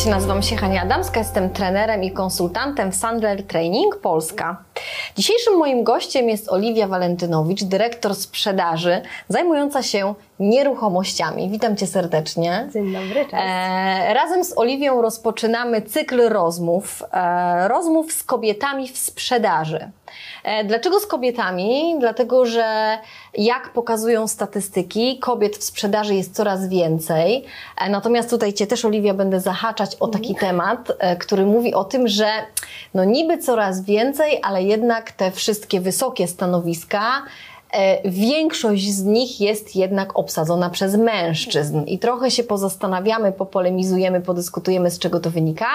Cześć, nazywam się Hania Adamska, jestem trenerem i konsultantem w Sandler Training Polska. Dzisiejszym moim gościem jest Oliwia Walentynowicz, dyrektor sprzedaży zajmująca się nieruchomościami. Witam Cię serdecznie. Dzień dobry, cześć. E, razem z Oliwią rozpoczynamy cykl rozmów, e, rozmów z kobietami w sprzedaży. E, dlaczego z kobietami? Dlatego, że jak pokazują statystyki, kobiet w sprzedaży jest coraz więcej. E, natomiast tutaj Cię też, Oliwia, będę zahaczać o taki temat, e, który mówi o tym, że no niby coraz więcej, ale jednak te wszystkie wysokie stanowiska większość z nich jest jednak obsadzona przez mężczyzn. I trochę się pozastanawiamy, popolemizujemy, podyskutujemy, z czego to wynika.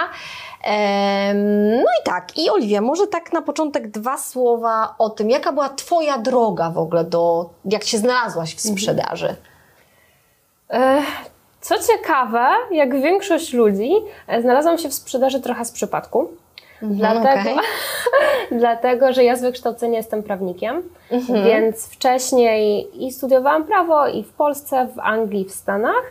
No i tak, i Oliwia, może tak na początek dwa słowa o tym, jaka była Twoja droga w ogóle do, jak się znalazłaś w sprzedaży? E, Co ciekawe, jak większość ludzi, e, znalazłam się w sprzedaży trochę z przypadku. Dlatego, okej. dlatego, że ja z wykształcenia jestem prawnikiem, więc wcześniej i studiowałam prawo i w Polsce, w Anglii, w Stanach.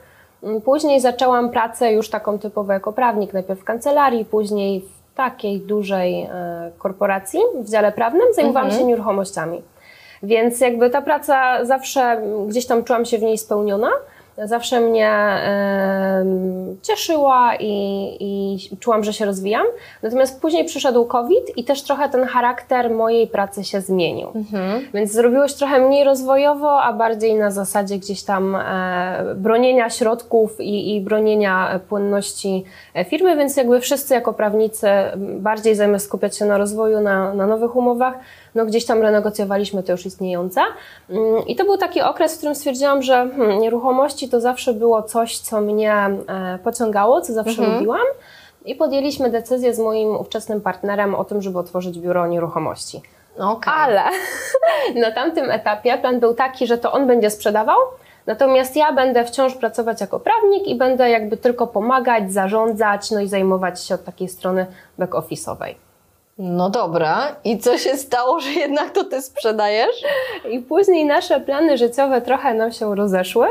Mm, Później zaczęłam pracę już taką typowo jako prawnik, najpierw w kancelarii, później w takiej dużej e, korporacji w dziale prawnym zajmowałam się nieruchomościami. Więc jakby ta praca zawsze mm, gdzieś tam czułam się w niej spełniona. Zawsze mnie em, cieszyła i, i czułam, że się rozwijam. Natomiast później przyszedł COVID i też trochę ten charakter mojej pracy się zmienił. Więc zrobiło się trochę mniej rozwojowo, a bardziej na zasadzie gdzieś tam e, bronienia środków i, i bronienia płynności e, firmy, więc jakby wszyscy jako prawnicy bardziej zamiast skupiać się na rozwoju, na, na nowych umowach, no gdzieś tam renegocjowaliśmy te już istniejące. Mm, I to był taki okres, w którym stwierdziłam, że hmm, nieruchomości to zawsze było coś, co mnie e, pociągało, co zawsze lubiłam. I podjęliśmy decyzję z moim ówczesnym partnerem o tym, żeby otworzyć biuro nieruchomości. Okej. Ale na tamtym etapie plan był taki, że to on będzie sprzedawał, natomiast ja będę wciąż pracować jako prawnik i będę jakby tylko pomagać, zarządzać, no i zajmować się od takiej strony back-office'owej. No dobra, i co się stało, że jednak to Ty sprzedajesz? I później nasze plany życiowe trochę nam się rozeszły,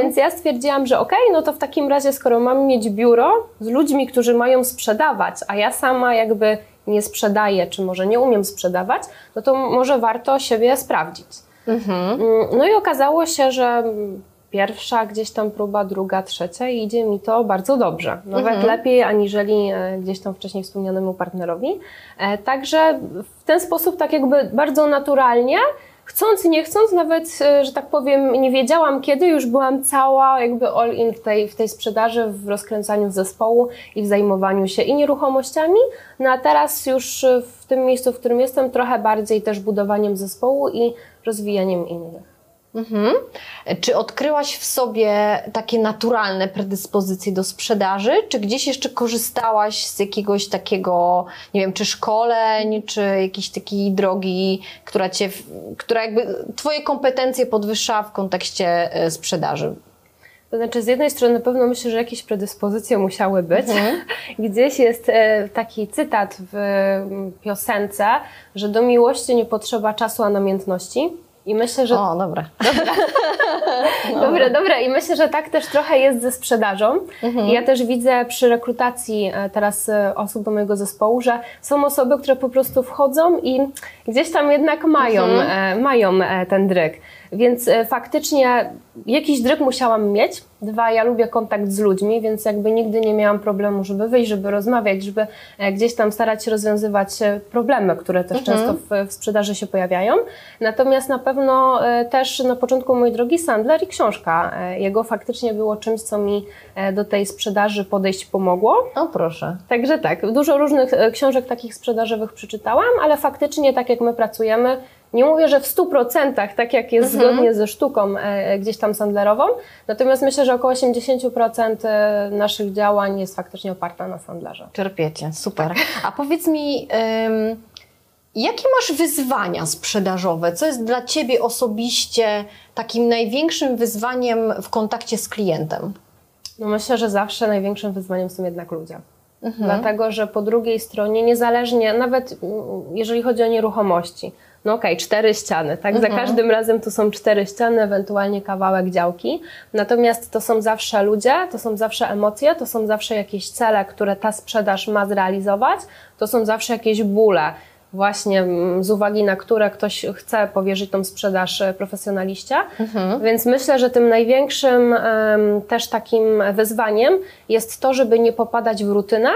więc ja stwierdziłam, że okej, no to w takim razie, skoro mam mieć biuro z ludźmi, którzy mają sprzedawać, a ja sama jakby nie sprzedaję, czy może nie umiem sprzedawać, no to może warto siebie sprawdzić. Mm, No i okazało się, że pierwsza gdzieś tam próba, druga, trzecia i idzie mi to bardzo dobrze. Nawet lepiej aniżeli e, gdzieś tam wcześniej wspomnianemu partnerowi. E, Także w ten sposób tak jakby bardzo naturalnie chcąc, nie chcąc, nawet, e, że tak powiem, nie wiedziałam kiedy, już byłam cała jakby all in w tej, w tej sprzedaży, w rozkręcaniu zespołu i w zajmowaniu się i nieruchomościami. No a teraz już w tym miejscu, w którym jestem, trochę bardziej też budowaniem zespołu i rozwijaniem innych. Mhm. Czy odkryłaś w sobie takie naturalne predyspozycje do sprzedaży, czy gdzieś jeszcze korzystałaś z jakiegoś takiego, nie wiem, czy szkoleń, czy jakiejś takiej drogi, która cię, która jakby twoje kompetencje podwyższała w kontekście e, sprzedaży? To znaczy, z jednej strony na pewno myślę, że jakieś predyspozycje musiały być. Gdzieś jest e, taki cytat w mm, piosence, że do miłości nie potrzeba czasu, a namiętności. I myślę, że O, dobra. Dobra, dobra. I myślę, że tak też trochę jest ze sprzedażą. I ja też widzę przy rekrutacji e, teraz e, osób do mojego zespołu, że są osoby, które po prostu wchodzą i gdzieś tam jednak mają, e, mają ten dryg. Więc e, faktycznie jakiś dryg musiałam mieć. Dwa, ja lubię kontakt z ludźmi, więc jakby nigdy nie miałam problemu, żeby wyjść, żeby rozmawiać, żeby e, gdzieś tam starać się rozwiązywać e, problemy, które też często w, w sprzedaży się pojawiają. Natomiast na pewno też na początku mojej drogi Sandler i książka jego faktycznie było czymś, co mi do tej sprzedaży podejść pomogło. O, proszę. Także tak, dużo różnych książek takich sprzedażowych przeczytałam, ale faktycznie tak jak my pracujemy, nie mówię, że w 100% tak jak jest zgodnie ze sztuką e, gdzieś tam sandlerową, natomiast myślę, że około 80% e, naszych działań jest faktycznie oparta na sandlerze. Czerpiecie, super. A powiedz mi, ym, jakie masz wyzwania sprzedażowe? Co jest dla Ciebie osobiście takim największym wyzwaniem w kontakcie z klientem? No myślę, że zawsze największym wyzwaniem są jednak ludzie. Dlatego, że po drugiej stronie, niezależnie, nawet mm, jeżeli chodzi o nieruchomości, no okej, okay, cztery ściany, tak? Mhm. Za każdym razem tu są cztery ściany, ewentualnie kawałek działki. Natomiast to są zawsze ludzie, to są zawsze emocje, to są zawsze jakieś cele, które ta sprzedaż ma zrealizować, to są zawsze jakieś bóle właśnie mm, z uwagi na które ktoś chce powierzyć tą sprzedaż e, profesjonaliście. Mhm. Więc myślę, że tym największym też takim wyzwaniem jest to, żeby nie popadać w rutynę,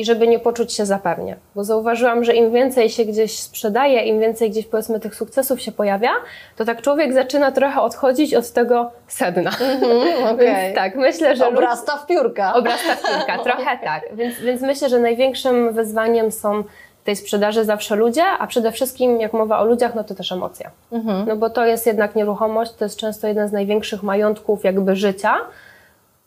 i żeby nie poczuć się zapewnie. Bo zauważyłam, że im więcej się gdzieś sprzedaje, im więcej gdzieś powiedzmy tych sukcesów się pojawia, to tak człowiek zaczyna trochę odchodzić od tego sedna. Mm-hmm, okay. Więc tak, myślę, że... Obrasta w piórka. Obrasta w piórka, trochę tak. Więc, więc myślę, że największym wyzwaniem są tej sprzedaży zawsze ludzie, a przede wszystkim jak mowa o ludziach, no to też emocje. Mhm. No bo to jest jednak nieruchomość, to jest często jeden z największych majątków jakby życia,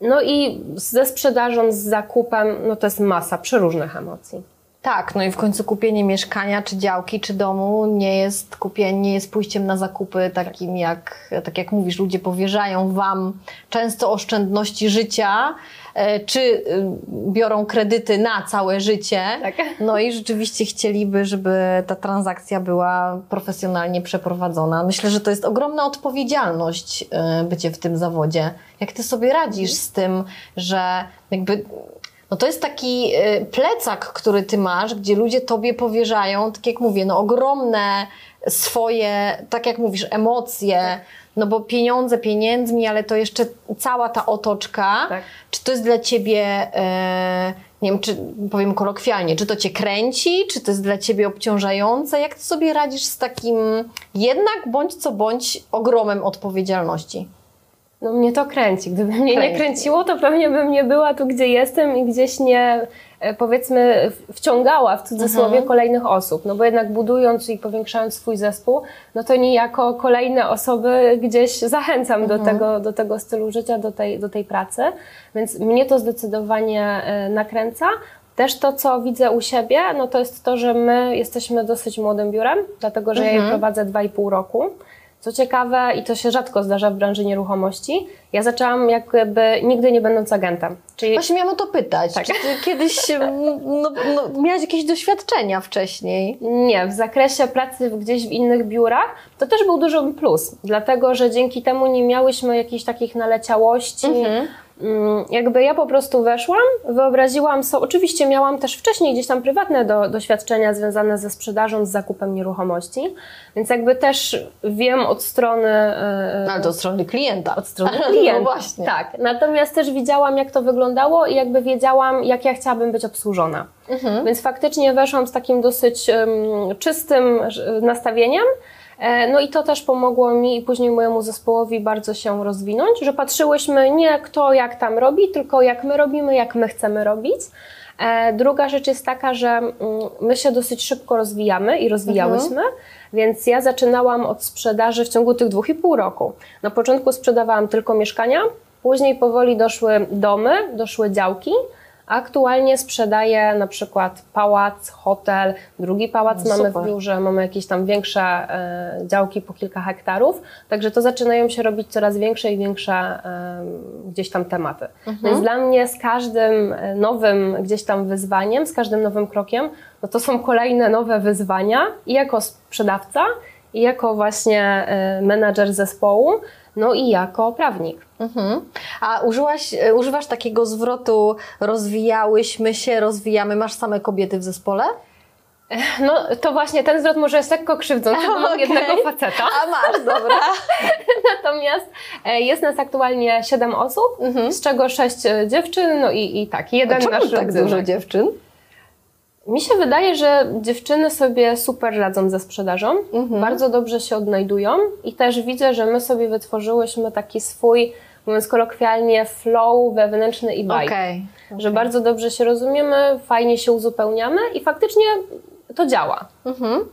no i ze sprzedażą, z zakupem, no to jest masa przeróżnych emocji. Tak, no i w końcu kupienie mieszkania, czy działki, czy domu nie jest kupienie, nie jest pójściem na zakupy takim jak, tak jak mówisz, ludzie powierzają Wam często oszczędności życia, e, czy y, biorą kredyty na całe życie. Tak. No i rzeczywiście chcieliby, żeby ta transakcja była profesjonalnie przeprowadzona. Myślę, że to jest ogromna odpowiedzialność e, bycie w tym zawodzie. Jak Ty sobie radzisz z tym, że jakby no to jest taki y, plecak, który ty masz, gdzie ludzie tobie powierzają, tak jak mówię, no ogromne swoje, tak jak mówisz, emocje, no bo pieniądze pieniędzmi, ale to jeszcze cała ta otoczka. Tak. Czy to jest dla ciebie, e, nie wiem, czy powiem kolokwialnie, czy to cię kręci, czy to jest dla ciebie obciążające? Jak ty sobie radzisz z takim jednak bądź co bądź ogromem odpowiedzialności? No mnie to kręci. Gdyby mnie kręci. nie kręciło, to pewnie bym nie była tu, gdzie jestem i gdzieś nie, e, powiedzmy, wciągała w cudzysłowie mhm. kolejnych osób. No bo jednak budując i powiększając swój zespół, no to niejako kolejne osoby gdzieś zachęcam mhm. do, tego, do tego stylu życia, do tej, do tej pracy. Więc mnie to zdecydowanie e, nakręca. Też to, co widzę u siebie, no to jest to, że my jesteśmy dosyć młodym biurem, dlatego że mhm. ja je mhm. prowadzę dwa i pół roku. Co ciekawe, i to się rzadko zdarza w branży nieruchomości, ja zaczęłam jakby nigdy nie będąc agentem. Czyli... Właśnie miałam o to pytać. Tak. Czy kiedyś no, no, miałaś jakieś doświadczenia wcześniej? Nie, w zakresie pracy gdzieś w innych biurach to też był duży plus, dlatego że dzięki temu nie miałyśmy jakichś takich naleciałości, mhm. Mm, jakby ja po prostu weszłam, wyobraziłam sobie, oczywiście miałam też wcześniej gdzieś tam prywatne do, doświadczenia związane ze sprzedażą, z zakupem nieruchomości, więc jakby też wiem od strony... Yy, Ale to od strony klienta. Od strony klienta, no właśnie. tak. Natomiast też widziałam, jak to wyglądało i jakby wiedziałam, jak ja chciałabym być obsłużona. Mhm. Więc faktycznie weszłam z takim dosyć um, czystym nastawieniem, no i to też pomogło mi i później mojemu zespołowi bardzo się rozwinąć, że patrzyłyśmy nie kto jak tam robi, tylko jak my robimy, jak my chcemy robić. E, druga rzecz jest taka, że mm, my się dosyć szybko rozwijamy i rozwijałyśmy, mhm. więc ja zaczynałam od sprzedaży w ciągu tych dwóch i pół roku. Na początku sprzedawałam tylko mieszkania, później powoli doszły domy, doszły działki, Aktualnie sprzedaję na przykład pałac, hotel, drugi pałac no, mamy w biurze, mamy jakieś tam większe e, działki po kilka hektarów, także to zaczynają się robić coraz większe i większe gdzieś tam tematy. Mhm. Więc dla mnie z każdym e, nowym gdzieś tam wyzwaniem, z każdym nowym krokiem, no to są kolejne nowe wyzwania i jako sprzedawca, i jako właśnie e, menadżer zespołu, no i jako prawnik. Mhm. A użyłaś, e, używasz takiego zwrotu rozwijałyśmy się, rozwijamy, masz same kobiety w zespole? No to właśnie ten zwrot może jest lekko krzywdzący, bo mam okay. jednego faceta. A masz, dobra. Natomiast e, jest nas aktualnie 7 osób, mhm. z czego 6 dziewczyn, no i, i tak, jeden A nasz tak dużo dziewczyn? Mi się wydaje, że dziewczyny sobie super radzą ze sprzedażą, mhm. bardzo dobrze się odnajdują i też widzę, że my sobie wytworzyłyśmy taki swój, mówiąc kolokwialnie, flow wewnętrzny i bajk. Okay. Że bardzo dobrze się rozumiemy, fajnie się uzupełniamy i faktycznie to działa. Mhm.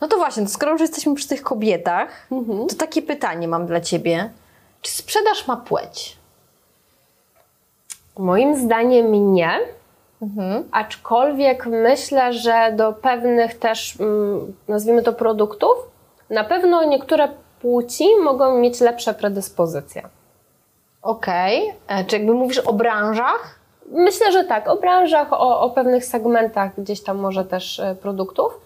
No to właśnie, skoro już jesteśmy przy tych kobietach, mhm. to takie pytanie mam dla Ciebie. Czy sprzedaż ma płeć? Moim zdaniem nie. Mhm. Aczkolwiek myślę, że do pewnych też, mm, nazwijmy to, produktów, na pewno niektóre płci mogą mieć lepsze predyspozycje. Okej. Okay. E, czy jakby mówisz o branżach? Myślę, że tak. O branżach, o, o pewnych segmentach gdzieś tam może też e, produktów.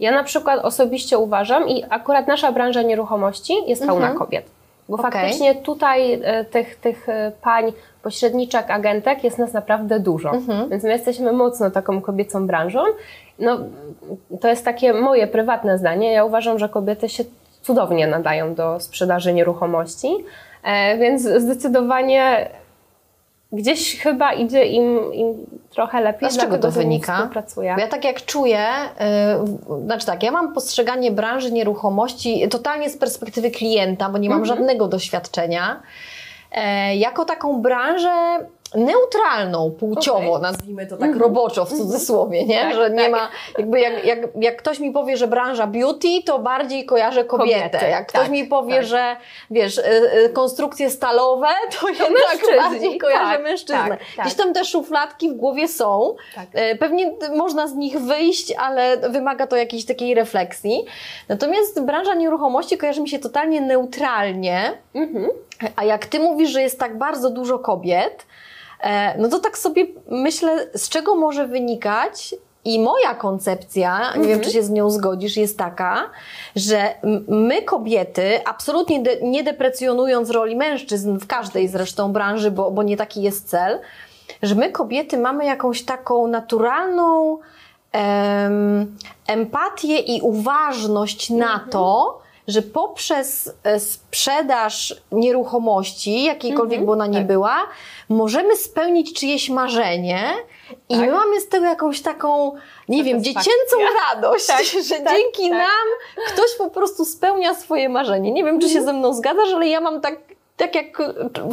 Ja na przykład osobiście uważam i akurat nasza branża nieruchomości jest pełna Mhm. kobiet. Bo Okej. faktycznie tutaj e, tych, tych e, pań, pośredniczek, agentek jest nas naprawdę dużo. Mhm. Więc my jesteśmy mocno taką kobiecą branżą. No, to jest takie moje prywatne zdanie. Ja uważam, że kobiety się cudownie nadają do sprzedaży nieruchomości, e, więc zdecydowanie gdzieś chyba idzie im, im trochę lepiej. A z czego to wynika? Bo ja tak jak czuję, yy, znaczy tak, ja mam postrzeganie branży nieruchomości totalnie z perspektywy klienta, bo nie mam Mhm. żadnego doświadczenia, e, jako taką branżę neutralną płciowo, Okej. nazwijmy to tak roboczo w cudzysłowie, nie? Tak, że nie tak. ma, jakby jak, jak, jak ktoś mi powie, że branża beauty, to bardziej kojarzę kobietę. Jak ktoś tak, mi powie, tak. że wiesz, y, y, konstrukcje stalowe, to jednak bardziej kojarzę tak, mężczyznę. tak, tak. Gdzieś tam te szufladki w głowie są. E, Pewnie można z nich wyjść, ale wymaga to jakiejś takiej refleksji. Natomiast branża nieruchomości kojarzy mi się totalnie neutralnie. Mhm. A jak ty mówisz, że jest tak bardzo dużo kobiet, no to tak sobie myślę, z czego może wynikać. I moja koncepcja, nie wiem czy się z nią zgodzisz, jest taka, że my kobiety, absolutnie de- nie deprecjonując roli mężczyzn w każdej zresztą branży, bo, bo nie taki jest cel, że my kobiety mamy jakąś taką naturalną em, empatię i uważność na to, że poprzez e, sprzedaż nieruchomości, jakiejkolwiek by ona nie tak. była, możemy spełnić czyjeś marzenie i Tak. my mamy z tego jakąś taką, nie wiem, dziecięcą radość, Tak, że tak, dzięki tak. nam ktoś po prostu spełnia swoje marzenie. Nie wiem, czy się ze mną zgadzasz, ale ja mam tak, tak jak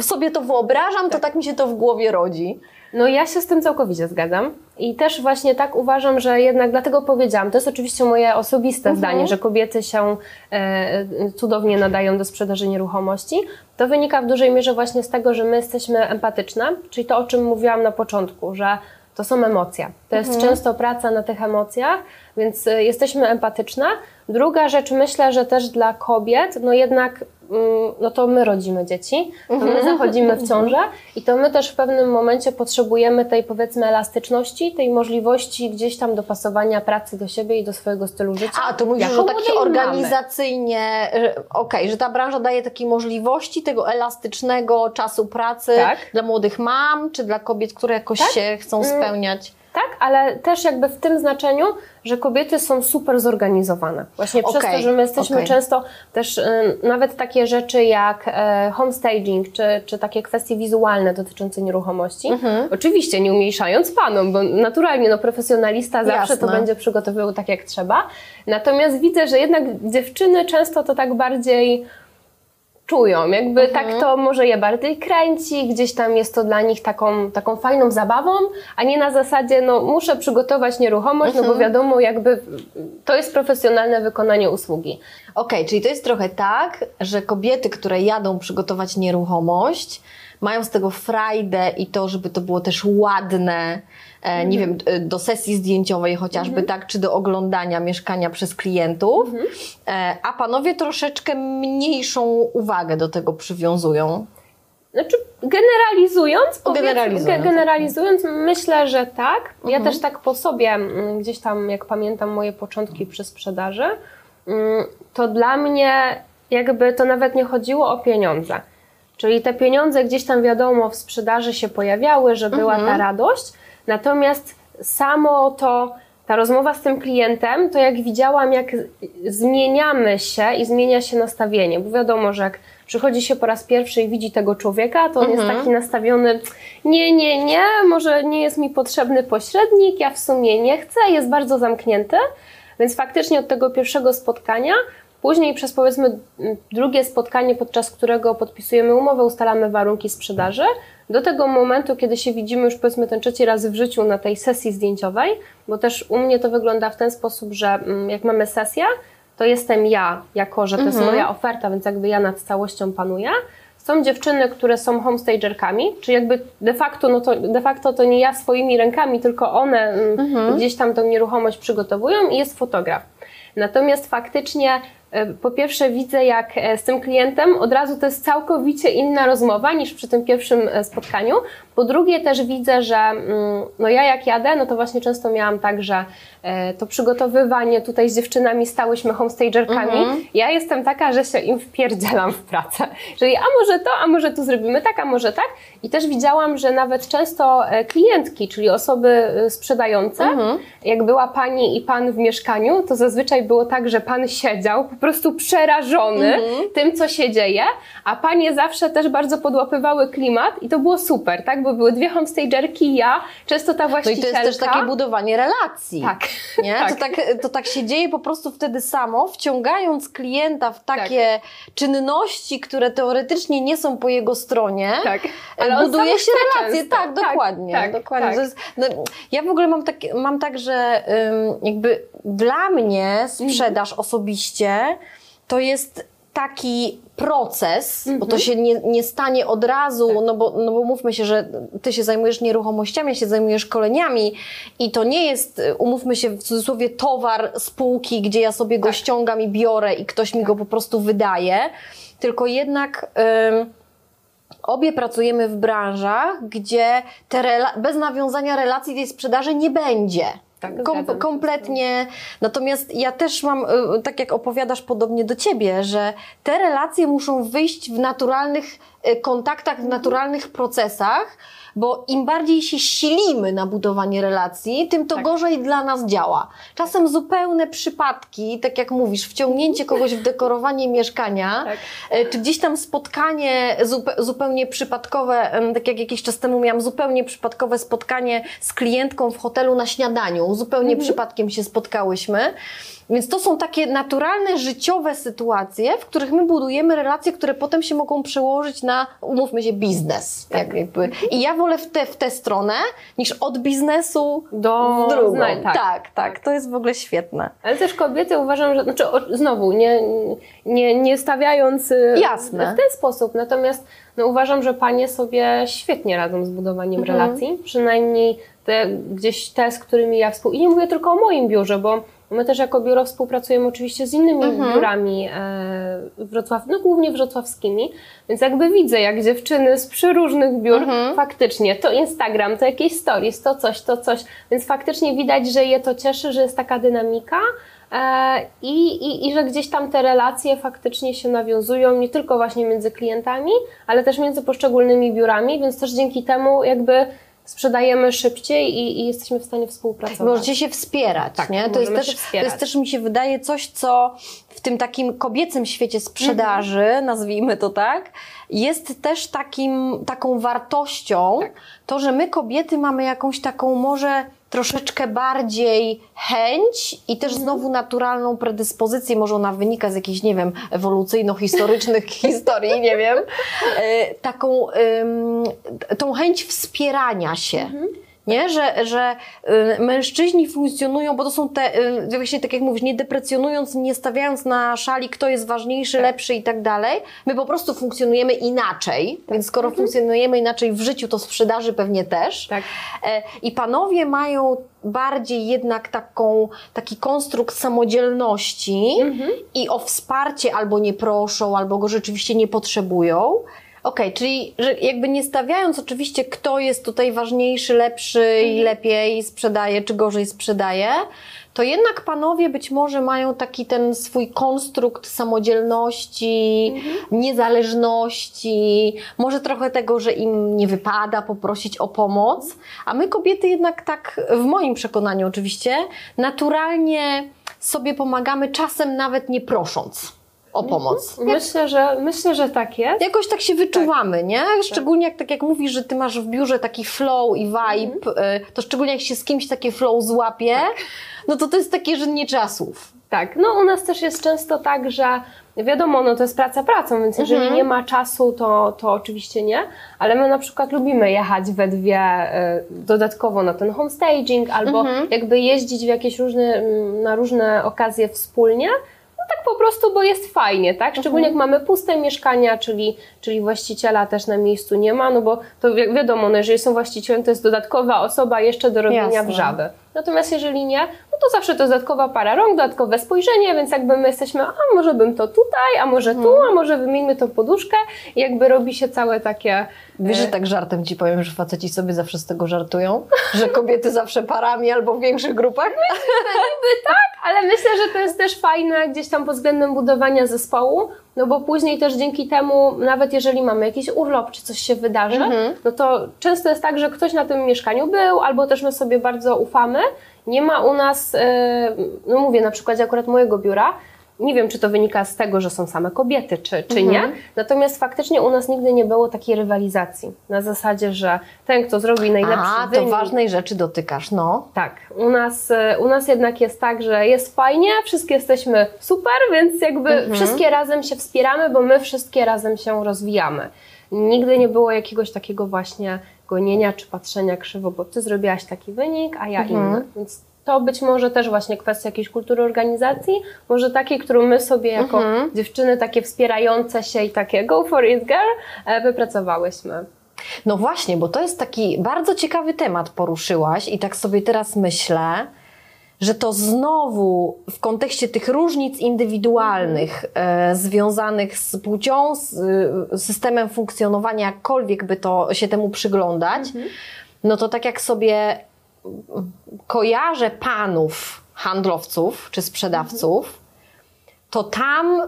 sobie to wyobrażam, to tak mi się to w głowie rodzi. No ja się z tym całkowicie zgadzam i też właśnie tak uważam, że jednak dlatego powiedziałam, to jest oczywiście moje osobiste zdanie, że kobiety się e, cudownie nadają do sprzedaży nieruchomości. To wynika w dużej mierze właśnie z tego, że my jesteśmy empatyczne, czyli to o czym mówiłam na początku, że to są emocje. To jest często praca na tych emocjach, więc e, jesteśmy empatyczne. Druga rzecz, myślę, że też dla kobiet, no jednak, no to my rodzimy dzieci, to my zachodzimy w ciążę i to my też w pewnym momencie potrzebujemy tej powiedzmy elastyczności, tej możliwości gdzieś tam dopasowania pracy do siebie i do swojego stylu życia. A, to mówisz, że mamy. organizacyjnie, okej, że ta branża daje takie możliwości tego elastycznego czasu pracy Tak. dla młodych mam, czy dla kobiet, które jakoś Tak. się chcą Mm. spełniać. Tak, ale też jakby w tym znaczeniu, że kobiety są super zorganizowane. Właśnie przez Okej, to, że my jesteśmy okej. często też y, nawet takie rzeczy jak e, homestaging, czy, czy takie kwestie wizualne dotyczące nieruchomości. Mhm. Oczywiście nie umniejszając panom, bo naturalnie no, profesjonalista zawsze to Jasne. będzie przygotowywał tak jak trzeba. Natomiast widzę, że jednak dziewczyny często to tak bardziej czują, jakby Mhm. tak to może je bardziej kręci, gdzieś tam jest to dla nich taką, taką fajną zabawą, a nie na zasadzie, no muszę przygotować nieruchomość, no bo Mhm. wiadomo, jakby to jest profesjonalne wykonanie usługi. Okej, czyli to jest trochę tak, że kobiety, które jadą przygotować nieruchomość, mają z tego frajdę i to, żeby to było też ładne, e, nie wiem, e, do sesji zdjęciowej chociażby, tak, czy do oglądania mieszkania przez klientów, e, a panowie troszeczkę mniejszą uwagę do tego przywiązują. Znaczy, generalizując, Generalizując, ge- generalizując myślę, że tak. Ja Mhm. też tak po sobie, mm, gdzieś tam, jak pamiętam moje początki przy sprzedaży, mm, to dla mnie jakby to nawet nie chodziło o pieniądze. Czyli te pieniądze gdzieś tam wiadomo w sprzedaży się pojawiały, że była Mhm. ta radość, natomiast samo to, ta rozmowa z tym klientem, to jak widziałam, jak zmieniamy się i zmienia się nastawienie, bo wiadomo, że jak przychodzi się po raz pierwszy i widzi tego człowieka, to on Mhm. jest taki nastawiony, nie, nie, nie, może nie jest mi potrzebny pośrednik, ja w sumie nie chcę, jest bardzo zamknięty, więc faktycznie od tego pierwszego spotkania Później przez powiedzmy drugie spotkanie, podczas którego podpisujemy umowę, ustalamy warunki sprzedaży, do tego momentu, kiedy się widzimy już powiedzmy ten trzeci raz w życiu na tej sesji zdjęciowej, bo też u mnie to wygląda w ten sposób, że jak mamy sesję, to jestem ja, jako że to jest moja oferta, więc jakby ja nad całością panuję. Są dziewczyny, które są homestagerkami, czyli jakby de facto, no to, de facto to nie ja swoimi rękami, tylko one mm, gdzieś tam tą nieruchomość przygotowują i jest fotograf. Natomiast faktycznie po pierwsze widzę, jak e, z tym klientem od razu to jest całkowicie inna rozmowa niż przy tym pierwszym e, spotkaniu. Po drugie też widzę, że mm, no ja jak jadę, no to właśnie często miałam tak, że to przygotowywanie tutaj z dziewczynami stałyśmy homestagerkami. Mhm. Ja jestem taka, że się im wpierdzielam w pracę. Czyli a może to, a może tu zrobimy tak, a może tak. I też widziałam, że nawet często klientki, czyli osoby sprzedające, mhm. jak była pani i pan w mieszkaniu, to zazwyczaj było tak, że pan siedział prostu przerażony mhm. tym, co się dzieje, a panie zawsze też bardzo podłapywały klimat i to było super, tak? Bo były dwie homestagerki i ja, często ta właścicielka. No i to jest też takie budowanie relacji. Tak. Nie? tak. To, tak, to tak się dzieje po prostu wtedy samo, wciągając klienta w takie tak. czynności, które teoretycznie nie są po jego stronie. Tak. Ale buduje się relacje. Tak, tak, dokładnie. Tak, dokładnie. Tak. Jest, no, ja w ogóle mam tak, mam tak że um, jakby dla mnie sprzedaż mhm. osobiście to jest taki proces, bo to mhm. się nie, nie stanie od razu, tak. no, bo, no bo mówmy się, że ty się zajmujesz nieruchomościami, ja się zajmujesz szkoleniami i to nie jest, umówmy się w cudzysłowie, towar spółki, gdzie ja sobie go tak. ściągam i biorę i ktoś mi go po prostu wydaje, tylko jednak... obie pracujemy w branżach, gdzie bez nawiązania relacji tej sprzedaży nie będzie. Tak, Kom kompletnie. Natomiast ja też mam, y, tak jak opowiadasz podobnie do ciebie, że te relacje muszą wyjść w naturalnych y, kontaktach, w naturalnych procesach bo im bardziej się silimy na budowanie relacji, tym to tak. gorzej dla nas działa. Czasem zupełne przypadki, tak jak mówisz, wciągnięcie kogoś w dekorowanie mieszkania, tak. E, czy gdzieś tam spotkanie zupełnie przypadkowe, tak jak jakiś czas temu miałam zupełnie przypadkowe spotkanie z klientką w hotelu na śniadaniu, zupełnie mhm. przypadkiem się spotkałyśmy. Więc to są takie naturalne, życiowe sytuacje, w których my budujemy relacje, które potem się mogą przełożyć na, umówmy się, biznes. Tak. Jak jakby. I ja wolę w tę w tę stronę, niż od biznesu do drugą. Zna, tak. tak, tak. To jest w ogóle świetne. Ale też kobiety uważam, że, znaczy znowu, nie, nie, nie stawiając y, Jasne. w ten sposób, natomiast no, uważam, że panie sobie świetnie radzą z budowaniem mhm. relacji, przynajmniej te, gdzieś te, z którymi ja współ... I nie mówię tylko o moim biurze, bo My też jako biuro współpracujemy oczywiście z innymi mhm. biurami e, Wrocław, no głównie wrocławskimi, więc jakby widzę, jak dziewczyny z przeróżnych biur mhm. faktycznie, to Instagram, to jakieś stories, to coś, to coś, więc faktycznie widać, że je to cieszy, że jest taka dynamika, e, i, i, i że gdzieś tam te relacje faktycznie się nawiązują nie tylko właśnie między klientami, ale też między poszczególnymi biurami, więc też dzięki temu jakby sprzedajemy szybciej i, i, jesteśmy w stanie współpracować. Możecie się wspierać, tak, nie? To jest, też, to jest też, mi się wydaje, coś, co w tym takim kobiecym świecie sprzedaży, mhm. nazwijmy to tak, jest też takim, taką wartością, tak. to, że my kobiety mamy jakąś taką może troszeczkę bardziej chęć i też mhm. znowu naturalną predyspozycję, może ona wynika z jakichś, nie wiem, ewolucyjno-historycznych historii, nie wiem, e, taką, tą chęć wspierania się. Nie? Że, że y, mężczyźni funkcjonują, bo to są te, y, właśnie tak jak mówisz, nie deprecjonując, nie stawiając na szali, kto jest ważniejszy, tak. lepszy i tak dalej. My po prostu funkcjonujemy inaczej, więc skoro mhm. funkcjonujemy inaczej w życiu, to w sprzedaży pewnie też. Tak. E, I panowie mają bardziej jednak taką, taki konstrukt samodzielności mhm. i o wsparcie albo nie proszą, albo go rzeczywiście nie potrzebują. Okej, okay, czyli że jakby nie stawiając oczywiście, kto jest tutaj ważniejszy, lepszy i mhm. lepiej sprzedaje, czy gorzej sprzedaje, to jednak panowie być może mają taki ten swój konstrukt samodzielności, mhm. niezależności, może trochę tego, że im nie wypada poprosić o pomoc, a my kobiety jednak tak, w moim przekonaniu oczywiście, naturalnie sobie pomagamy czasem nawet nie prosząc o pomoc. Mhm. Myślę, że, myślę, że tak jest. Jakoś tak się wyczuwamy, tak. nie? Szczególnie jak tak jak mówisz, że ty masz w biurze taki flow i vibe, mhm. to szczególnie jak się z kimś takie flow złapie, tak. no to to jest takie, że nie czasów. Tak, no u nas też jest często tak, że wiadomo, no to jest praca pracą, więc jeżeli mhm. nie ma czasu, to, to oczywiście nie, ale my na przykład lubimy jechać we dwie y, dodatkowo na ten homestaging albo mhm. jakby jeździć w jakieś różne, na różne okazje wspólnie, tak po prostu, bo jest fajnie, tak? Szczególnie mhm. jak mamy puste mieszkania, czyli, czyli właściciela też na miejscu nie ma, no bo to wi wiadomo, no jeżeli są właścicielem, to jest dodatkowa osoba jeszcze do robienia Jasne. wrzawy. Natomiast jeżeli nie, no to zawsze to dodatkowa para rąk, dodatkowe spojrzenie, więc jakby my jesteśmy, a może bym to tutaj, a może tu, a może wymieńmy tą poduszkę i jakby robi się całe takie... Wiesz, że tak żartem ci powiem, że faceci sobie zawsze z tego żartują? Że kobiety zawsze parami albo w większych grupach? Niby tak, ale myślę, że to jest też fajne gdzieś tam pod względem budowania zespołu, no bo później też dzięki temu, nawet jeżeli mamy jakiś urlop czy coś się wydarzy, no to często jest tak, że ktoś na tym mieszkaniu był, albo też my sobie bardzo ufamy. Nie ma u nas, e, no mówię na przykładzie akurat mojego biura, nie wiem, czy to wynika z tego, że są same kobiety, czy, czy nie. Natomiast faktycznie u nas nigdy nie było takiej rywalizacji. Na zasadzie, że ten, kto zrobi najlepszy A, to wynik, ważnej rzeczy dotykasz, no. tak, u nas, e, u nas jednak jest tak, że jest fajnie, wszyscy jesteśmy super, więc jakby wszystkie razem się wspieramy, bo my wszystkie razem się rozwijamy. Nigdy nie było jakiegoś takiego właśnie gonienia czy patrzenia krzywo, bo ty zrobiłaś taki wynik, a ja inny. Więc to być może też właśnie kwestia jakiejś kultury organizacji, może takiej, którą my sobie jako dziewczyny takie wspierające się i takie go for it girl e, wypracowałyśmy. No właśnie, bo to jest taki bardzo ciekawy temat poruszyłaś i tak sobie teraz myślę, że to znowu w kontekście tych różnic indywidualnych e, związanych z płcią, z y, systemem funkcjonowania, jakkolwiek by to się temu przyglądać, no to tak jak sobie kojarzę panów handlowców czy sprzedawców, to tam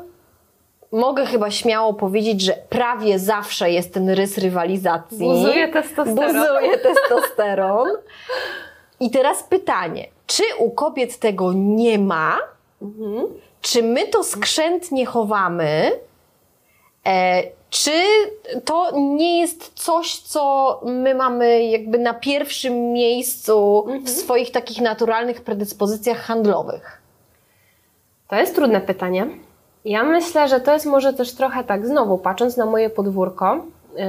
mogę chyba śmiało powiedzieć, że prawie zawsze jest ten rys rywalizacji. Buzuje testosteron. Buzuje testosteron. I teraz pytanie, czy u kobiet tego nie ma? Czy my to skrzętnie chowamy? E, czy to nie jest coś, co my mamy jakby na pierwszym miejscu w swoich takich naturalnych predyspozycjach handlowych? To jest trudne pytanie. Ja myślę, że to jest może też trochę tak, znowu patrząc na moje podwórko, yy,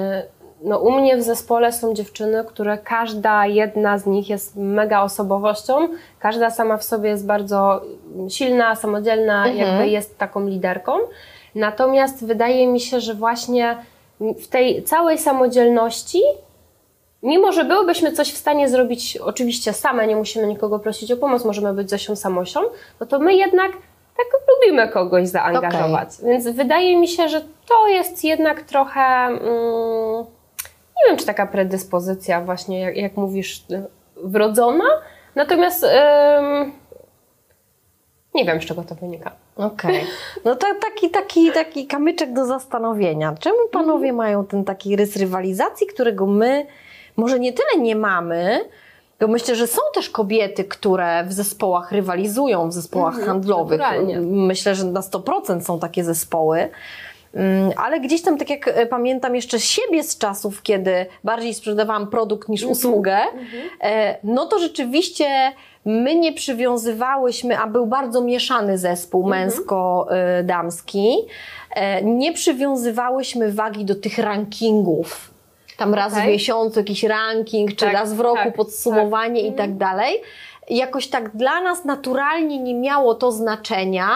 no u mnie w zespole są dziewczyny, które każda jedna z nich jest mega osobowością, każda sama w sobie jest bardzo silna, samodzielna, jakby jest taką liderką. Natomiast wydaje mi się, że właśnie w tej całej samodzielności Mimo, że byłybyśmy coś w stanie zrobić oczywiście same, nie musimy nikogo prosić o pomoc, możemy być Zosią Samosią, no to my jednak tak lubimy kogoś zaangażować. Więc wydaje mi się, że to jest jednak trochę, mm, nie wiem, czy taka predyspozycja właśnie, jak, jak mówisz, y, wrodzona, natomiast ym, nie wiem, z czego to wynika. Okej. No to taki, taki, taki kamyczek do zastanowienia. Czemu panowie mają ten taki rys rywalizacji, którego my może nie tyle nie mamy, bo myślę, że są też kobiety, które w zespołach rywalizują, w zespołach handlowych. naturalnie. Myślę, że na 100% są takie zespoły. Mm, Ale gdzieś tam, tak jak e, pamiętam jeszcze siebie z czasów, kiedy bardziej sprzedawałam produkt niż usługę, e, no to rzeczywiście my nie przywiązywałyśmy, a był bardzo mieszany zespół męsko-damski, e, nie przywiązywałyśmy wagi do tych rankingów. Tam raz w Okej. miesiącu jakiś ranking, czy Tak, raz w roku tak, podsumowanie i tak dalej. Jakoś tak dla nas naturalnie nie miało to znaczenia,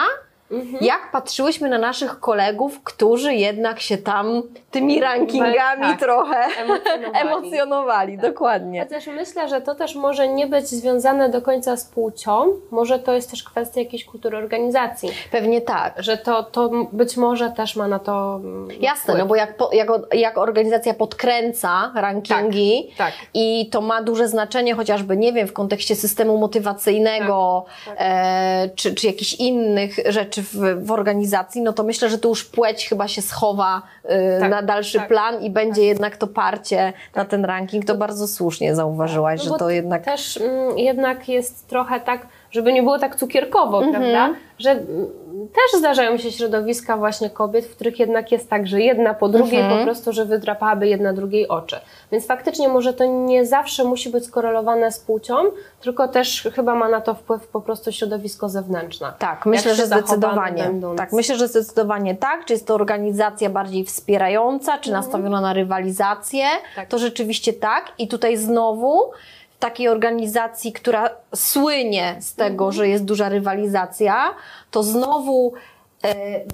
Mhm. jak patrzyłyśmy na naszych kolegów, którzy jednak się tam tymi rankingami Tak. trochę Emocjonowali. emocjonowali. Dokładnie. Chociaż myślę, że to też może nie być związane do końca z płcią, może to jest też kwestia jakiejś kultury organizacji, Pewnie tak. że to, to być może też ma na to mm, Jasne, wpływ. no bo jak, po, jak, jak organizacja podkręca rankingi Tak, tak. i to ma duże znaczenie chociażby, nie wiem, w kontekście systemu motywacyjnego Tak, E, czy, czy jakichś innych rzeczy w, w organizacji, no to myślę, że tu już płeć chyba się schowa e, Tak, na dalszy tak, plan i będzie jednak to parcie na ten ranking. To bardzo słusznie zauważyłaś, No że to jednak... Też mm, jednak jest trochę tak, żeby nie było tak cukierkowo, Mhm. prawda? Że mm, też zdarzają się środowiska właśnie kobiet, w których jednak jest tak, że jedna po drugiej Mhm. po prostu, że wydrapałaby jedna drugiej oczy. Więc faktycznie może to nie zawsze musi być skorelowane z płcią, tylko też chyba ma na to wpływ po prostu środowisko zewnętrzne. Tak, myślę, że zdecydowanie. będąc- Tak, myślę, że zdecydowanie tak. Czy jest to organizacja bardziej wspierająca, czy nastawiona na rywalizację? Mhm. Tak. To rzeczywiście tak. I tutaj znowu takiej organizacji, która słynie z tego, Mhm. że jest duża rywalizacja, to znowu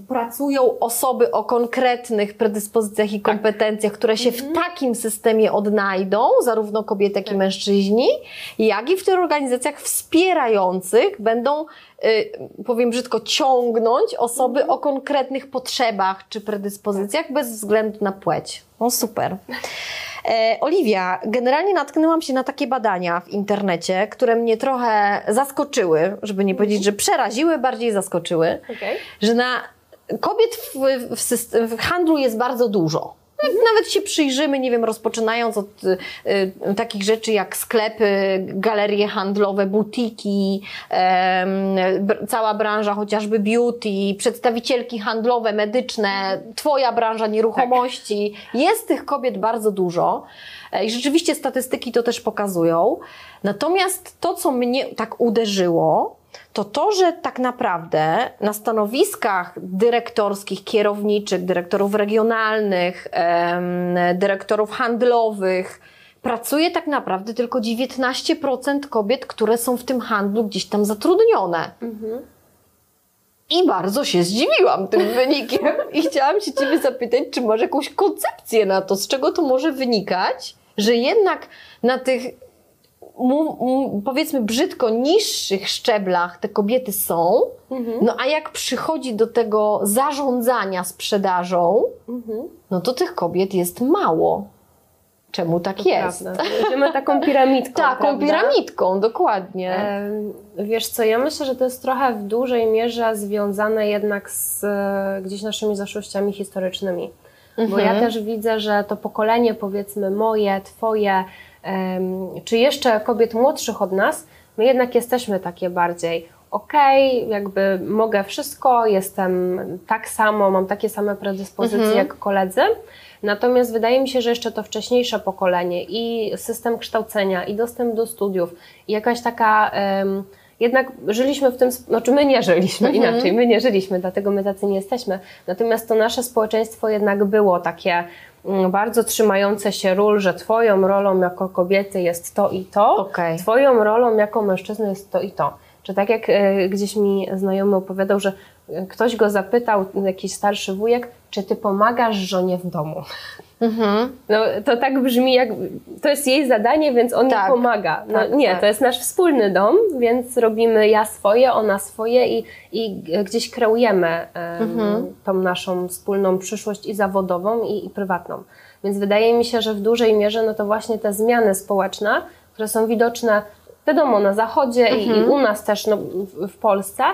pracują osoby o konkretnych predyspozycjach i tak. kompetencjach, które się w mhm. takim systemie odnajdą, zarówno kobiety, jak i tak. mężczyźni, jak i w tych organizacjach wspierających będą Y, powiem brzydko, ciągnąć osoby mhm. o konkretnych potrzebach czy predyspozycjach bez względu na płeć. No super. E, Oliwia, generalnie natknęłam się na takie badania w internecie, które mnie trochę zaskoczyły, żeby nie powiedzieć, że przeraziły, bardziej zaskoczyły, okay. że na kobiet w, w, w handlu jest bardzo dużo. Nawet się przyjrzymy, nie wiem, rozpoczynając od y, y, takich rzeczy jak sklepy, galerie handlowe, butiki, y, cała branża chociażby beauty, przedstawicielki handlowe, medyczne, twoja branża nieruchomości. Tak. Jest tych kobiet bardzo dużo e, i rzeczywiście statystyki to też pokazują. Natomiast to, co mnie tak uderzyło, to to, że tak naprawdę na stanowiskach dyrektorskich, kierowniczych, dyrektorów regionalnych, dyrektorów handlowych, pracuje tak naprawdę tylko 19% kobiet, które są w tym handlu gdzieś tam zatrudnione. Mhm. I bardzo się zdziwiłam tym wynikiem i chciałam się Ciebie zapytać, czy masz jakąś koncepcję na to, z czego to może wynikać, że jednak na tych powiedzmy brzydko, niższych szczeblach te kobiety są, mhm. no a jak przychodzi do tego zarządzania sprzedażą, mhm. no to tych kobiet jest mało. Czemu tak to jest? Idziemy taką piramidką. Taką prawda? piramidką, dokładnie. E, wiesz co, ja myślę, że to jest trochę w dużej mierze związane jednak z e, gdzieś naszymi zaszłościami historycznymi. Mhm. Bo ja mhm. też widzę, że to pokolenie, powiedzmy moje, twoje, czy jeszcze kobiet młodszych od nas, my jednak jesteśmy takie bardziej okej, okay, jakby mogę wszystko, jestem tak samo, mam takie same predyspozycje mhm. jak koledzy. Natomiast wydaje mi się, że jeszcze to wcześniejsze pokolenie i system kształcenia, i dostęp do studiów, i jakaś taka. Um, jednak żyliśmy w tym, znaczy my nie żyliśmy mhm. inaczej, my nie żyliśmy, dlatego my tacy nie jesteśmy. Natomiast to nasze społeczeństwo jednak było takie bardzo trzymające się ról, że Twoją rolą jako kobiety jest to i to, okay. Twoją rolą jako mężczyzny jest to i to. Czy tak jak y, gdzieś mi znajomy opowiadał, że e, ktoś go zapytał, jakiś starszy wujek, czy ty pomagasz żonie w domu? Mhm. No to tak brzmi, jak to jest jej zadanie, więc on tak. jej pomaga. No tak, nie, tak. to jest nasz wspólny dom, więc robimy ja swoje, ona swoje i, i gdzieś kreujemy mhm. tą naszą wspólną przyszłość i zawodową, i, i prywatną. Więc wydaje mi się, że w dużej mierze no to właśnie te zmiany społeczne, które są widoczne wiadomo na zachodzie mhm. i, i, mhm. u nas też no, w, w Polsce,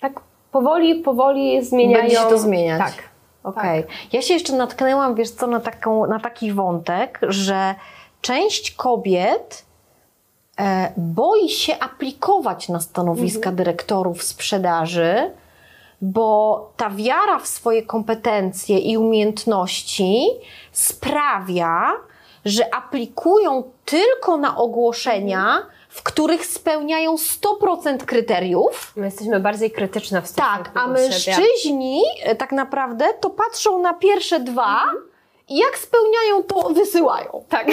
tak powoli, powoli zmieniają. Będzie się to zmieniać. Tak. Okej. Okay. Tak. Ja się jeszcze natknęłam, wiesz co, na, taką, na taki wątek, że część kobiet e, boi się aplikować na stanowiska mhm. dyrektorów sprzedaży, bo ta wiara w swoje kompetencje i umiejętności sprawia, że aplikują tylko na ogłoszenia, mhm w których spełniają 100% kryteriów. My jesteśmy bardziej krytyczne w stosunku Tak, a mężczyźni siebie. tak naprawdę to patrzą na pierwsze dwa. Mhm i jak spełniają, to wysyłają. Tak. I,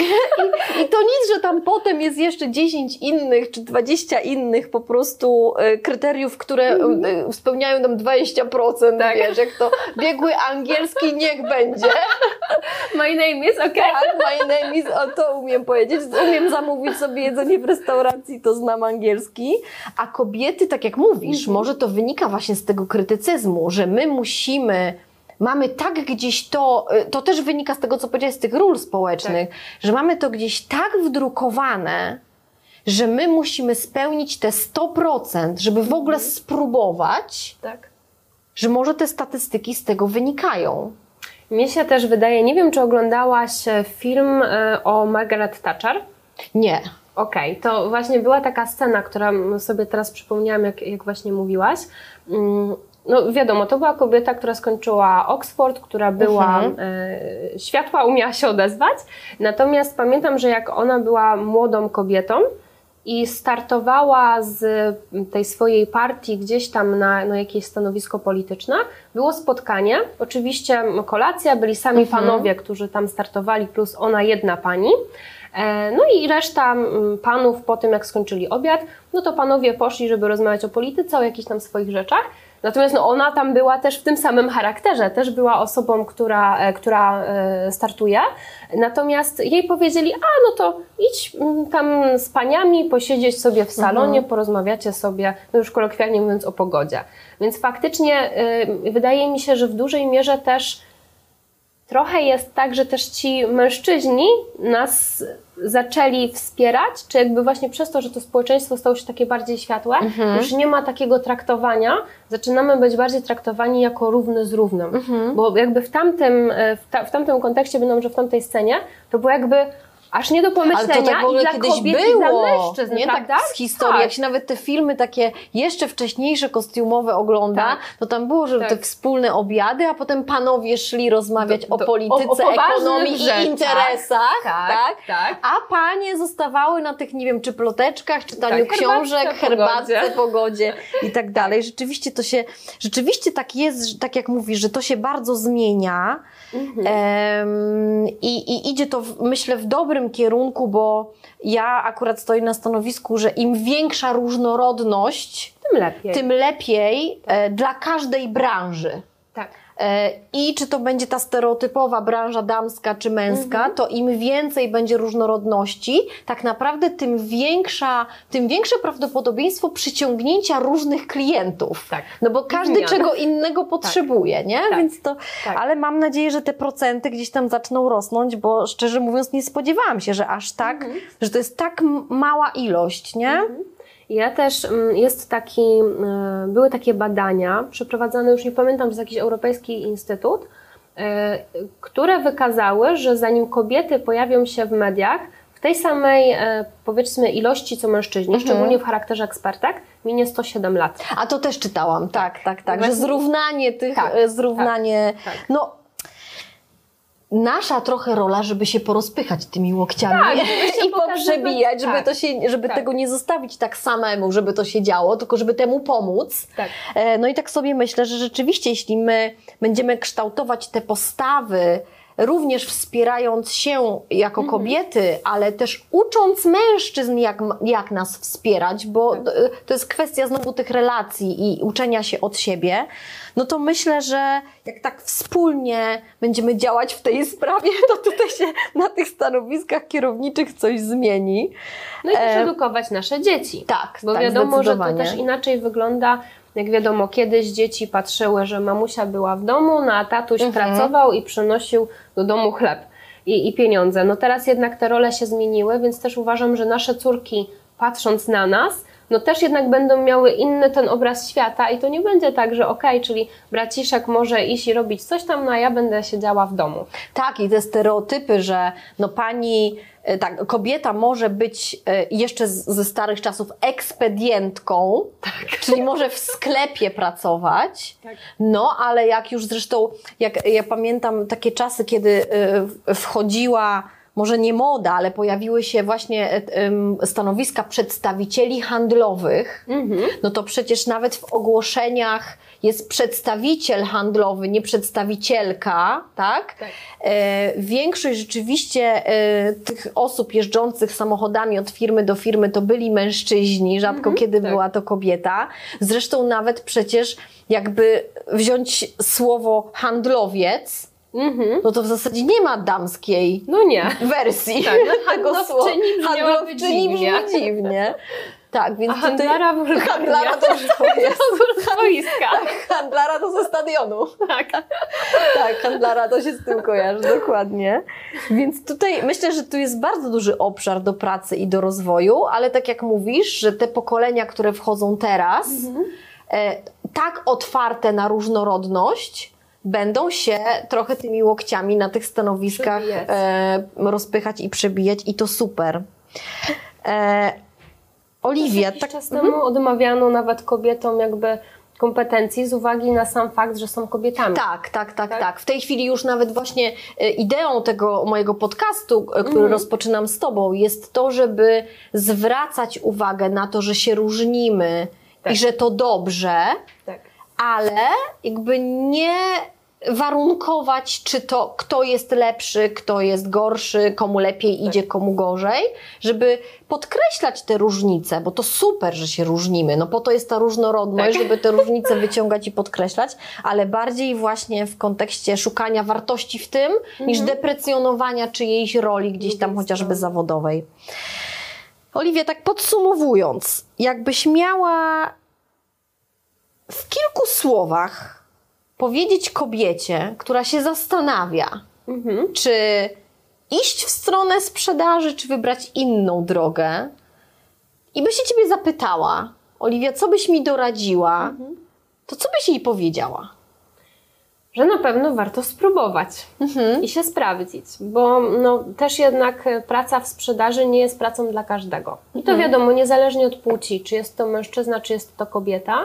I, to nic, że tam potem jest jeszcze 10 innych czy 20 innych po prostu e, kryteriów, które mm. spełniają tam 20%. Tak. Wiesz, jak to biegły angielski, niech będzie. My name is, okay. Tak, my name is, o to umiem powiedzieć. Umiem zamówić sobie jedzenie w restauracji, to znam angielski. A kobiety, tak jak mówisz, mm. może to wynika właśnie z tego krytycyzmu, że my musimy mamy tak gdzieś to, y, to też wynika z tego, co powiedziałeś, z tych ról społecznych, tak. że mamy to gdzieś tak wdrukowane, że my musimy spełnić te 100%, żeby w ogóle mhm. spróbować, tak. że może te statystyki z tego wynikają. Mnie się też wydaje, nie wiem, czy oglądałaś e, film e, o Margaret Thatcher? Nie. Okej, okay, to właśnie była taka scena, która sobie teraz przypomniałam, jak, jak właśnie mówiłaś. No wiadomo, to była kobieta, która skończyła Oxford, która była, mhm. e, światła umiała się odezwać. Natomiast pamiętam, że jak ona była młodą kobietą i startowała z tej swojej partii gdzieś tam na, na jakieś stanowisko polityczne, było spotkanie, oczywiście kolacja, byli sami mhm. panowie, którzy tam startowali, plus ona jedna pani. E, no i reszta panów po tym, jak skończyli obiad, no to panowie poszli, żeby rozmawiać o polityce, o jakichś tam swoich rzeczach. Natomiast no, ona tam była też w tym samym charakterze, też była osobą, która, e, która e, startuje. Natomiast jej powiedzieli, a no to idź mm, tam z paniami, posiedzieć sobie w salonie, porozmawiacie sobie, no już kolokwialnie mówiąc, o pogodzie. Więc faktycznie y, wydaje mi się, że w dużej mierze też trochę jest tak, że też ci mężczyźni nas zaczęli wspierać, czy jakby właśnie przez to, że to społeczeństwo stało się takie bardziej światłe, już nie ma takiego traktowania, zaczynamy być bardziej traktowani jako równy z równym. Bo jakby w tamtym, e, w, ta, w tamtym kontekście, będą, że w tamtej scenie, to było jakby aż nie do pomyślenia Ale to tak w ogóle i dla kiedyś kobiet, było, i dla mężczyzn, nie prawda? tak z historii, Tak. jak się nawet te filmy takie jeszcze wcześniejsze kostiumowe ogląda, Tak. to tam było, że Tak. te wspólne obiady, a potem panowie szli rozmawiać Do- o do- polityce, o- o ekonomii rzeczach. i interesach, Tak, tak? tak. A panie zostawały na tych, nie wiem, czy ploteczkach, czytaniu Tak, książek, herbatce, pogodzie. pogodzie i tak dalej. Rzeczywiście to się, rzeczywiście tak jest, że- tak jak mówisz, że to się bardzo zmienia. Mhm. Em, i, I idzie to, w, myślę, w dobrym kierunku, bo ja akurat stoję na stanowisku, że im większa różnorodność, Tym lepiej. tym lepiej e, dla każdej branży. Tak. E, I czy to będzie ta stereotypowa branża damska czy męska, Mhm. to im więcej będzie różnorodności, tak naprawdę tym, większa, tym większe prawdopodobieństwo przyciągnięcia różnych klientów. Tak. No bo każdy Zmian. czego innego potrzebuje, nie? Tak. Więc to, Tak. ale mam nadzieję, że te procenty gdzieś tam zaczną rosnąć, bo szczerze mówiąc nie spodziewałam się, że aż tak, Mhm. że to jest tak mała ilość, nie? Ja też mm, jest taki, y, były takie badania przeprowadzane, już nie pamiętam, przez jakiś europejski instytut, y, które wykazały, że zanim kobiety pojawią się w mediach w tej samej, y, powiedzmy, ilości co mężczyźni, Mhm. szczególnie w charakterze ekspertek, minie 107 lat. A to też czytałam, tak, tak, tak, że Właśnie- zrównanie tych, Tak, e, zrównanie, tak, tak. no nasza trochę rola, żeby się porozpychać tymi łokciami Tak, żeby się i poprzebijać, żeby, tak, to się, żeby tak. tego nie zostawić tak samemu, żeby to się działo, tylko żeby temu pomóc. Tak. E, No i tak sobie myślę, że rzeczywiście, jeśli my będziemy kształtować te postawy, również wspierając się jako Mhm. kobiety, ale też ucząc mężczyzn, jak, jak nas wspierać, bo Tak. to jest kwestia znowu tych relacji i uczenia się od siebie, no to myślę, że jak tak wspólnie będziemy działać w tej sprawie, to tutaj się na tych stanowiskach kierowniczych coś zmieni. No i też E, edukować nasze dzieci. Tak, Bo tak, wiadomo, że to też inaczej wygląda. Jak wiadomo, kiedyś dzieci patrzyły, że mamusia była w domu, no a tatuś Mhm. pracował i przynosił do domu chleb i, i pieniądze. No teraz jednak te role się zmieniły, więc też uważam, że nasze córki, patrząc na nas, no też jednak będą miały inny ten obraz świata i to nie będzie tak, że okej, czyli braciszek może iść i robić coś tam, no a ja będę siedziała w domu. Tak, i te stereotypy, że no pani, e, tak, kobieta może być e, jeszcze ze starych czasów ekspedientką, czyli może w sklepie pracować, Tak. no ale jak już zresztą, jak ja pamiętam takie czasy, kiedy e, wchodziła może nie moda, ale pojawiły się właśnie e, stanowiska przedstawicieli handlowych, no to przecież nawet w ogłoszeniach jest przedstawiciel handlowy, nie przedstawicielka, tak? Tak. E, większość rzeczywiście e, tych osób jeżdżących samochodami od firmy do firmy to byli mężczyźni, rzadko kiedy tak. była to kobieta. Zresztą nawet przecież jakby wziąć słowo handlowiec, Mhm. no to w zasadzie nie ma damskiej No nie. wersji Tak, no tego słowa. handlowczyni Handlowczyni dziwnie. brzmi dziwnie. Tak, więc A handlara tutaj... Handlara to już to jest. Swoiska. Handlara to ze stadionu. Tak. Tak, handlara to się z tym kojarzy, dokładnie. Więc tutaj myślę, że tu jest bardzo duży obszar do pracy i do rozwoju, ale tak jak mówisz, że te pokolenia, które wchodzą teraz, e, tak otwarte na różnorodność, będą się trochę tymi łokciami na tych stanowiskach e, rozpychać i przebijać i to super. E, Oliwia, tak, czas temu odmawiano nawet kobietom jakby kompetencji z uwagi na sam fakt, że są kobietami. Tak, tak, tak, tak, Tak? W tej chwili już nawet właśnie e, ideą tego mojego podcastu, e, który rozpoczynam z Tobą, jest to, żeby zwracać uwagę na to, że się różnimy Tak. i że to dobrze, Tak. ale jakby nie warunkować, czy to kto jest lepszy, kto jest gorszy, komu lepiej idzie, komu gorzej, żeby podkreślać te różnice, bo to super, że się różnimy. No po to jest ta różnorodność, Tak. żeby te różnice wyciągać i podkreślać, ale bardziej właśnie w kontekście szukania wartości w tym, niż deprecjonowania czyjejś roli gdzieś tam chociażby zawodowej. Oliwia, tak podsumowując, jakbyś miała w kilku słowach powiedzieć kobiecie, która się zastanawia, Mhm. czy iść w stronę sprzedaży, czy wybrać inną drogę, i by się ciebie zapytała, Oliwia, co byś mi doradziła, to co byś jej powiedziała? że na pewno warto spróbować i się sprawdzić, bo no, też jednak e, praca w sprzedaży nie jest pracą dla każdego. I to wiadomo, niezależnie od płci, czy jest to mężczyzna, czy jest to kobieta,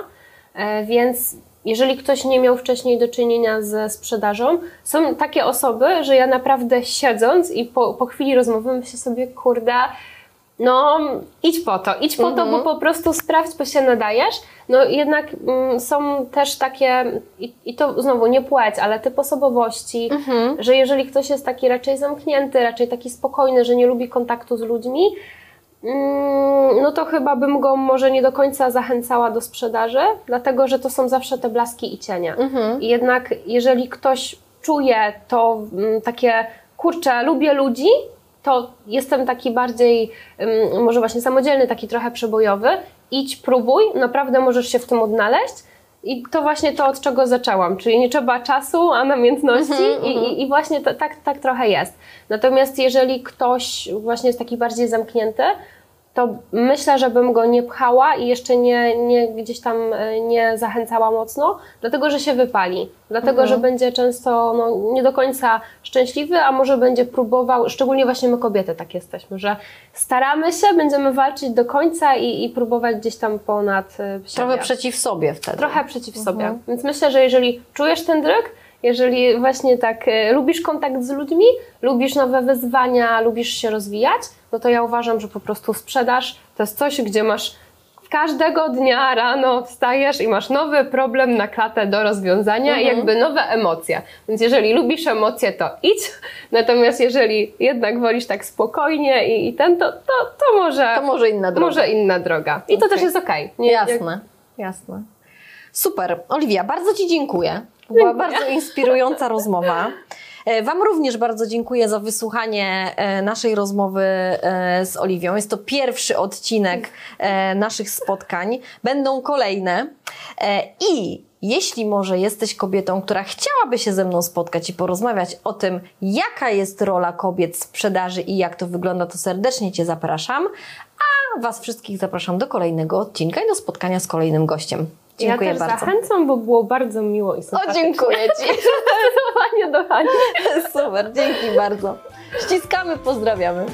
e, więc jeżeli ktoś nie miał wcześniej do czynienia ze sprzedażą, są takie osoby, że ja naprawdę siedząc i po, po chwili rozmowy myślę sobie, kurde, no, idź po to, idź po to, bo po prostu sprawdź, bo się nadajesz. No jednak mm, są też takie, i, i to znowu nie płeć, ale typ osobowości, że jeżeli ktoś jest taki raczej zamknięty, raczej taki spokojny, że nie lubi kontaktu z ludźmi, no to chyba bym go może nie do końca zachęcała do sprzedaży, dlatego że to są zawsze te blaski i cienie. I jednak jeżeli ktoś czuje to mm, takie, kurczę, lubię ludzi, to jestem taki bardziej, ym, może właśnie samodzielny, taki trochę przebojowy. Idź, próbuj, naprawdę możesz się w tym odnaleźć. I to właśnie to, od czego zaczęłam, czyli nie trzeba czasu, a namiętności i, i, i właśnie to, tak, tak trochę jest. Natomiast jeżeli ktoś właśnie jest taki bardziej zamknięty, to myślę, że bym go nie pchała i jeszcze nie, nie gdzieś tam e, nie zachęcała mocno, dlatego że się wypali. Dlatego, że będzie często no, nie do końca szczęśliwy, a może będzie próbował, szczególnie właśnie my kobiety tak jesteśmy, że staramy się, będziemy walczyć do końca i, i próbować gdzieś tam ponad e, siebie. Trochę przeciw sobie wtedy. Trochę przeciw sobie. Więc myślę, że jeżeli czujesz ten dryg, jeżeli właśnie tak e, lubisz kontakt z ludźmi, lubisz nowe wyzwania, lubisz się rozwijać, no to ja uważam, że po prostu sprzedaż to jest coś, gdzie masz każdego dnia rano wstajesz i masz nowy problem na klatę do rozwiązania i jakby nowe emocje. Więc jeżeli lubisz emocje, to idź. Natomiast jeżeli jednak wolisz tak spokojnie i, i ten, to, to, to może... To może inna droga. Może inna droga. I to Okej. też jest okej. Nie- Jasne, jasne. Super. Oliwia, bardzo Ci dziękuję. To była bardzo inspirująca rozmowa. E, Wam również bardzo dziękuję za wysłuchanie e, naszej rozmowy e, z Oliwią. Jest to pierwszy odcinek naszych spotkań. Będą kolejne. I jeśli może jesteś kobietą, która chciałaby się ze mną spotkać i porozmawiać o tym, jaka jest rola kobiet w sprzedaży i jak to wygląda, to serdecznie Cię zapraszam. A Was wszystkich zapraszam do kolejnego odcinka i do spotkania z kolejnym gościem. Dziękuję ja też bardzo. zachęcam, bo było bardzo miło i O, sympatycznie. dziękuję Ci. Zdecydowanie do Hani. Super, dzięki bardzo. Ściskamy, pozdrawiamy.